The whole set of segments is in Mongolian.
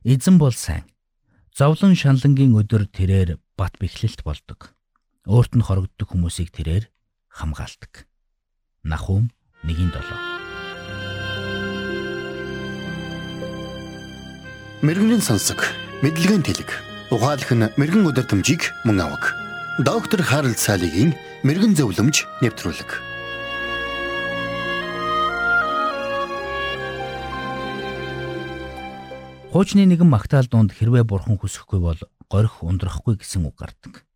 Эзэн бол сайн. Зовлон шаналнгийн өдөр тэрээр бат бэхлэлт болдог. Өөрт нь хорогддог хүмүүсийг тэрээр хамгаалдаг. Нахум 1:7 Мэргэний сонсог, мэдлэгийн тэлэг. Ухаалх нь мэрэгэн өдөр төмжийг мөн авах. Доктор Харалт цаалогийн мэрэгэн зөвлөмж нэвтрүүлэг. Хуучны нэгэн магтаал дунд хэрвээ бурхан хүсэхгүй бол горих ундрахгүй гэсэн үг гардаг.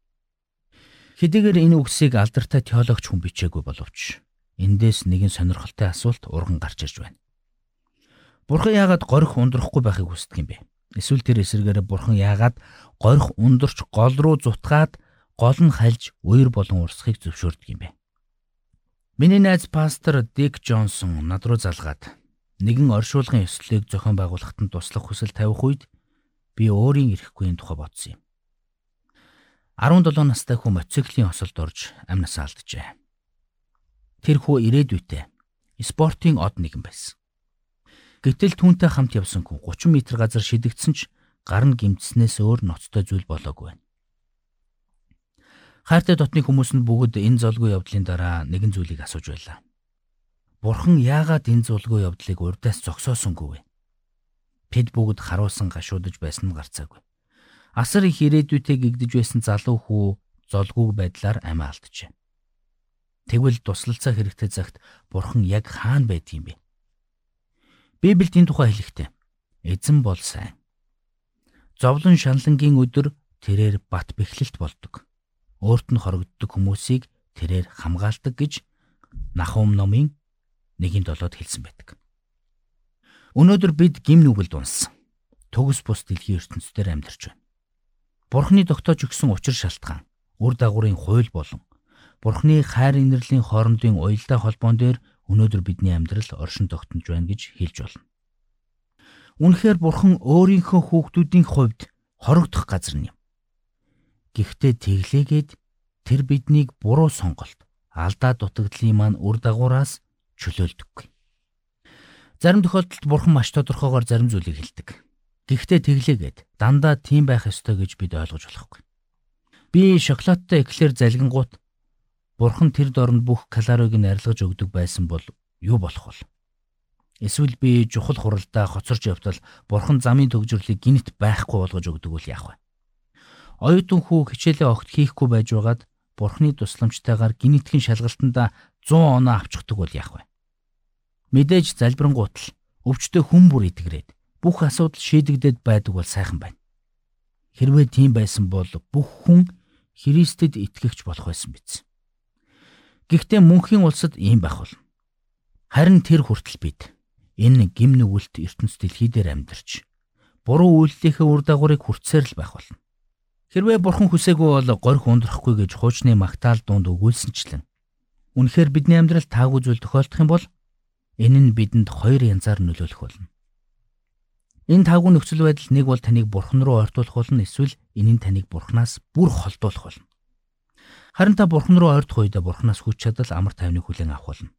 Хэдийгээр энэ үгсийг алдартай теологч хүн бичээгүй боловч эндээс нэгэн сонирхолтой асуулт урган гарч ирж байна. Бурхан яагаад горих ундрахгүй байхыг хүсдэг юм бэ? Эсвэл тэр эсрэгээр бурхан яагаад горих ундурч гол руу зутгаад гол нь хальж үер болон урсхыг зөвшөөрдөг юм бэ? Миний найз пастор Дик Джонсон над руу залгаад нэгэн оршуулгын ёслолыг зохион байгуулахад нь туслах хүсэл тавих үед би өөрийн эрэхгүйн тухай бодсон юм. 17 настай хүн мотоциклийн осолд орж амнасаа алджээ. Тэр хүү ирээдүйтэй спортын од нэгэн байсан. Гэтэл түүнтэй хамт явсан хүн 30 м газар шидэгдсэн ч гар нь гимтснээс өөр ноцтой зүйл болоогүй байна. Хайртай дотны хүмүүс нь бүгд энэ золгүй явдлын дараа нэгэн зүйлийг асууж байлаа. Бурхан яагаад энэ зулгүй явдлыг урдаас зогсоосонгүй вэ? Тэд бүгд харуулсан гашуудж байсан нь гарцаагүй. Асар их ирээдүйтэй гэгдэж байсан залуу хүү золгүй байдлаар амиа алджээ. Тэгвэл туслалцаа хэрэгтэй цагт Бурхан яг хаана байдгийм бэ? Библиэд энэ тухай хэлэхдээ эзэн бол сайн. Зовлон шаналнгийн өдөр тэрээр бат бэхлэлт болдог. Өөрт нь хорогддог хүмүүсийг тэрээр хамгаалдаг гэж Нахум номын 1-7-д хэлсэн байдаг. Өнөөдөр бид гим нүгэлд унсан. Төгс бус дэлхийн ертөнцийн амьдарч байна. Бурхны тогтоож өгсөн учир шалтгаан, үр дагаврын хууль болон Бурхны хайр инэрлийн хоорондын уялдаа холбоон дээр өнөөдөр бидний амьдрал оршин тогтнож байна гэж хэлж болно. Үнэхээр Бурхан өөрийнхөө хүүхдүүдийн хувьд хорогдох газар юм. Гэхдээ тэглээгээд тэр биднийг буруу сонголт, алдаа дутагдлын маань үр дагавраас чөлөөлдөггүй. Зарим тохиолдолд бурхан маш тодорхойгоор зарим зүйлийг хэлдэг. Гэхдээ тэглээгээд дандаа тийм байх ёстой гэж бид ойлгож болохгүй. Би шоколадтай эклер залгингууд бурхан тэр дорнд бүх калорийг нь арилгаж өгдөг байсан бол юу болох вэ? Эсвэл би чухал хуралдаа хоцорч явтал бурхан замын төгжрлийг гинт байхгүй болгож өгдөг үл яах вэ? Оюутан хүү хичээлээ огт хийхгүй байж байгаад бурхны тусламжтайгаар гинэтхэн шалгалтанда 100 оноо авчихдаг бол яах вэ? Мэдээж залбирангуутал өвчтөе хүн бүр итгэрээд бүх асуудал шийдэгдээд байдаг бол сайхан байна. Хэрвээ тийм байсан бол бүх хүн Христэд итгэгч болох байсан биз. Гэхдээ мөнхийн улсад ийм байх болно. Харин тэр хүртэл бид энэ гим нүгэлт ертөнц дэлхий дээр амьдарч буруу үйлдэлийнхээ үр дагаврыг хүртсээр л байх болно. Хэрвээ бурхан хүсээгүй бол горих ундрахгүй гэж хуучны магтаал дунд өгүүлсэнчлэн Үнэхээр бидний амьдралд таагүй зүйл тохиолдох юм бол энэ нь бидэнд хоёр янзаар нөлөөлөх болно. Энэ таагүй нөхцөл байдал нэг бол таныг бурхан руу ойртуулах болно эсвэл энэ нь таныг бурханаас бүр холдуулах болно. Харин та бурхан руу ойртох үед бурханаас хүч чадал амар тайвныг хүлээн авах болно.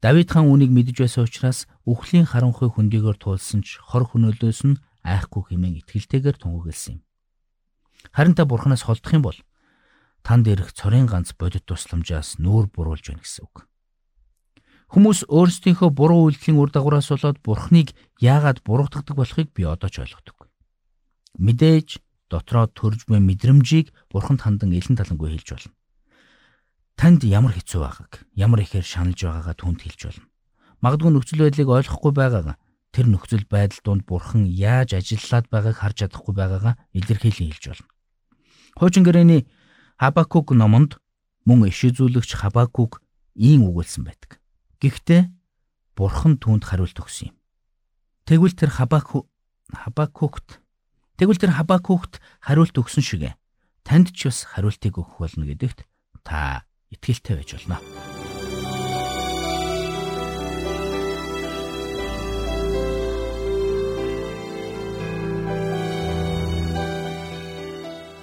Давид хаан үнийг мэдэж байсан учраас үхлийн харанхуй хөндийгөр туулсан ч хор хөнөөлөөс нь айхгүй хэмээн итгэлтэйгээр тунгагласан юм. Харин та бурханаас холдох юм бол танд ирэх цорын ганц бодит тусламжаас нүүр буруулж байна гэсэн үг. Хүмүүс өөрсдийнхөө буруу үйлдэлийн үр дагавраас болоод Бурхныг яагаад буруутгадаг болохыг би одоо ч ойлгодог. Мэдээж дотроо төрж буй мэдрэмжийг Бурханд хандан элен талангүй хэлж болно. Танд ямар хэцүү байгааг, ямар ихээр шаналж байгаагаа түнд хэлж болно. Магадгүй нөхцөл байдлыг ойлгохгүй байгаагаа тэр нөхцөл байдал донд Бурхан яаж ажиллаад байгааг харж чадахгүй байгаагаа илэрхийлэн хэлж болно. Хуучин гэрээний Хабакук номонд мөн ишизүүлэгч Хабакук ийм үгэлсэн байдаг. Гэхдээ Бурхан түүнд хариулт өгсөн юм. Тэгвэл тэр Хабаку Хабакукт Тэгвэл тэр Хабакукт хариулт өгсөн шигэ танд ч бас хариултыг өгөх болно гэдэгт та итгэлтэй байж болно.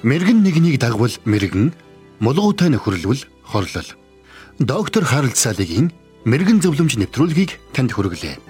Мэргэн нэгнийг дагвал мэргэн, мулгуутай нөхөрлөл хорлол. Доктор Харалт цаалогийн мэрэгэн зөвлөмж нэвтрүүлгийг танд хүргэлээ.